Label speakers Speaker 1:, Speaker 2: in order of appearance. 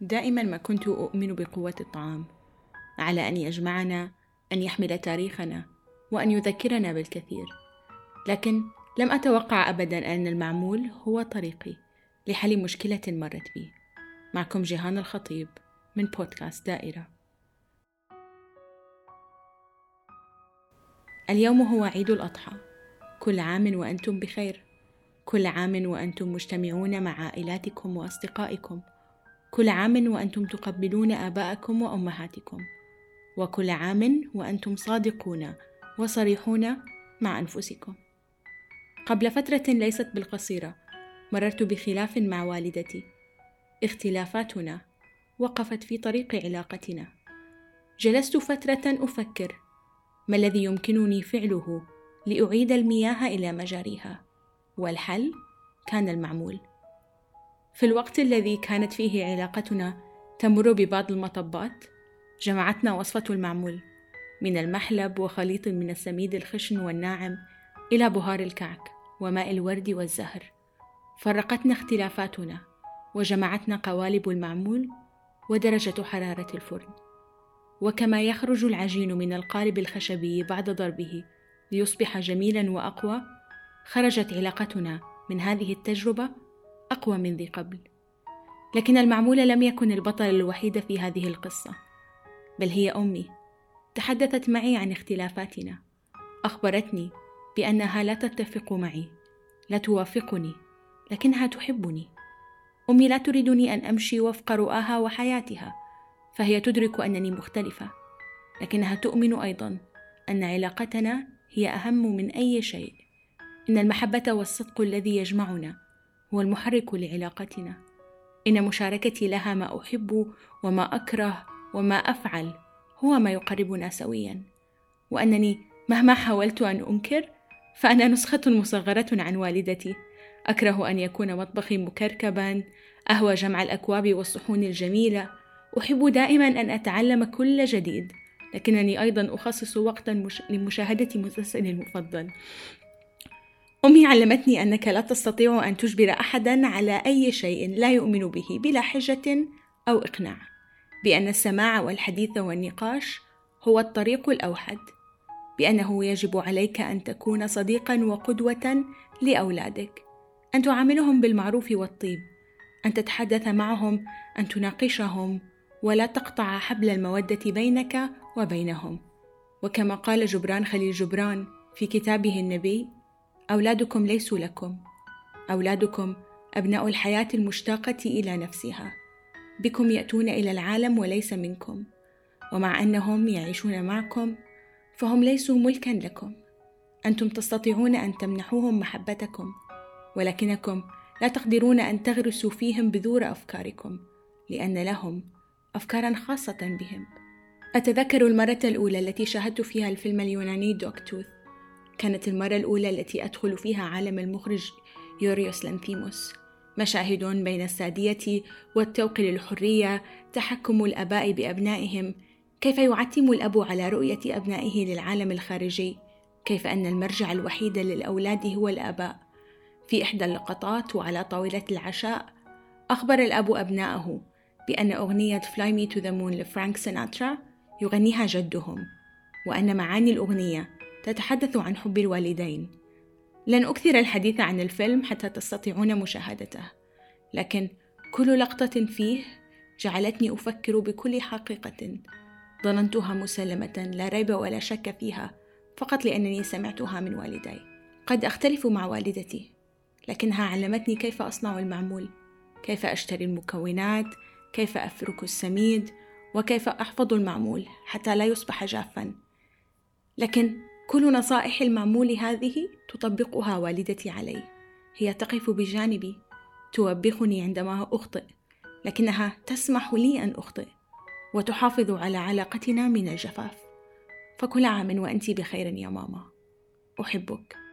Speaker 1: دائما ما كنت أؤمن بقوة الطعام على أن يجمعنا أن يحمل تاريخنا وأن يذكرنا بالكثير. لكن لم أتوقع أبدا أن المعمول هو طريقي لحل مشكلة مرت بي. معكم جيهان الخطيب من بودكاست دائرة. اليوم هو عيد الأضحى. كل عام وأنتم بخير. كل عام وأنتم مجتمعون مع عائلاتكم وأصدقائكم. كل عام وأنتم تقبلون آباءكم وأمهاتكم. وكل عام وأنتم صادقون وصريحون مع أنفسكم. قبل فترة ليست بالقصيرة مررت بخلاف مع والدتي. اختلافاتنا وقفت في طريق علاقتنا. جلست فترة أفكر ما الذي يمكنني فعله لأعيد المياه إلى مجاريها. والحل كان المعمول. في الوقت الذي كانت فيه علاقتنا تمر ببعض المطبات جمعتنا وصفة المعمول من المحلب وخليط من السميد الخشن والناعم إلى بهار الكعك وماء الورد والزهر. فرقتنا اختلافاتنا وجمعتنا قوالب المعمول ودرجة حرارة الفرن. وكما يخرج العجين من القالب الخشبي بعد ضربه ليصبح جميلا وأقوى خرجت علاقتنا من هذه التجربة أقوى من ذي قبل لكن المعمول لم يكن البطل الوحيد في هذه القصة بل هي أمي تحدثت معي عن اختلافاتنا أخبرتني بأنها لا تتفق معي لا توافقني لكنها تحبني. أمي لا تريدني أن أمشي وفق رؤاها وحياتها فهي تدرك أنني مختلفة لكنها تؤمن أيضا أن علاقتنا هي أهم من أي شيء إن المحبة والصدق الذي يجمعنا هو المحرك لعلاقتنا. إن مشاركتي لها ما أحب وما أكره وما أفعل هو ما يقربنا سويا. وأنني مهما حاولت أن أنكر فأنا نسخة مصغرة عن والدتي. أكره أن يكون مطبخي مكركبا أهوى جمع الأكواب والصحون الجميلة. أحب دائما أن أتعلم كل جديد لكنني أيضا أخصص وقتا لمشاهدة مسلسلي المفضل. أمي علمتني أنك لا تستطيع أن تجبر أحدا على أي شيء لا يؤمن به بلا حجة أو إقناع بأن السماع والحديث والنقاش هو الطريق الأوحد بأنه يجب عليك أن تكون صديقا وقدوة لأولادك أن تعاملهم بالمعروف والطيب أن تتحدث معهم أن تناقشهم ولا تقطع حبل المودة بينك وبينهم. وكما قال جبران خليل جبران في كتابه النبي أولادكم ليسوا لكم. أولادكم أبناء الحياة المشتاقة إلى نفسها. بكم يأتون إلى العالم وليس منكم. ومع أنهم يعيشون معكم فهم ليسوا ملكا لكم. أنتم تستطيعون أن تمنحوهم محبتكم ولكنكم لا تقدرون أن تغرسوا فيهم بذور أفكاركم لأن لهم أفكارا خاصة بهم. أتذكر المرة الأولى التي شاهدت فيها الفيلم اليوناني دوك توث. كانت المرة الأولى التي أدخل فيها عالم المخرج يوريوس لانثيموس. مشاهد بين السادية والتوق للحرية تحكم الآباء بأبنائهم. كيف يعتم الأب على رؤية أبنائه للعالم الخارجي؟ كيف أن المرجع الوحيد للأولاد هو الآباء؟ في إحدى اللقطات وعلى طاولة العشاء أخبر الأب أبنائه بأن أغنية Fly Me to the Moon لفرانك سيناترا يغنيها جدهم وأن معاني الأغنية تتحدث عن حب الوالدين. لن أكثر الحديث عن الفيلم حتى تستطيعون مشاهدته. لكن كل لقطة فيه جعلتني أفكر بكل حقيقة. ظننتها مسلمة لا ريب ولا شك فيها فقط لأنني سمعتها من والدي. قد أختلف مع والدتي لكنها علمتني كيف أصنع المعمول كيف أشتري المكونات كيف أفرك السميد وكيف أحفظ المعمول حتى لا يصبح جافا. لكن كل نصائح المعمول هذه تطبقها والدتي علي. هي تقف بجانبي توبخني عندما أخطئ لكنها تسمح لي أن أخطئ وتحافظ على علاقتنا من الجفاف. فكل عام وانت بخير يا ماما. أحبك.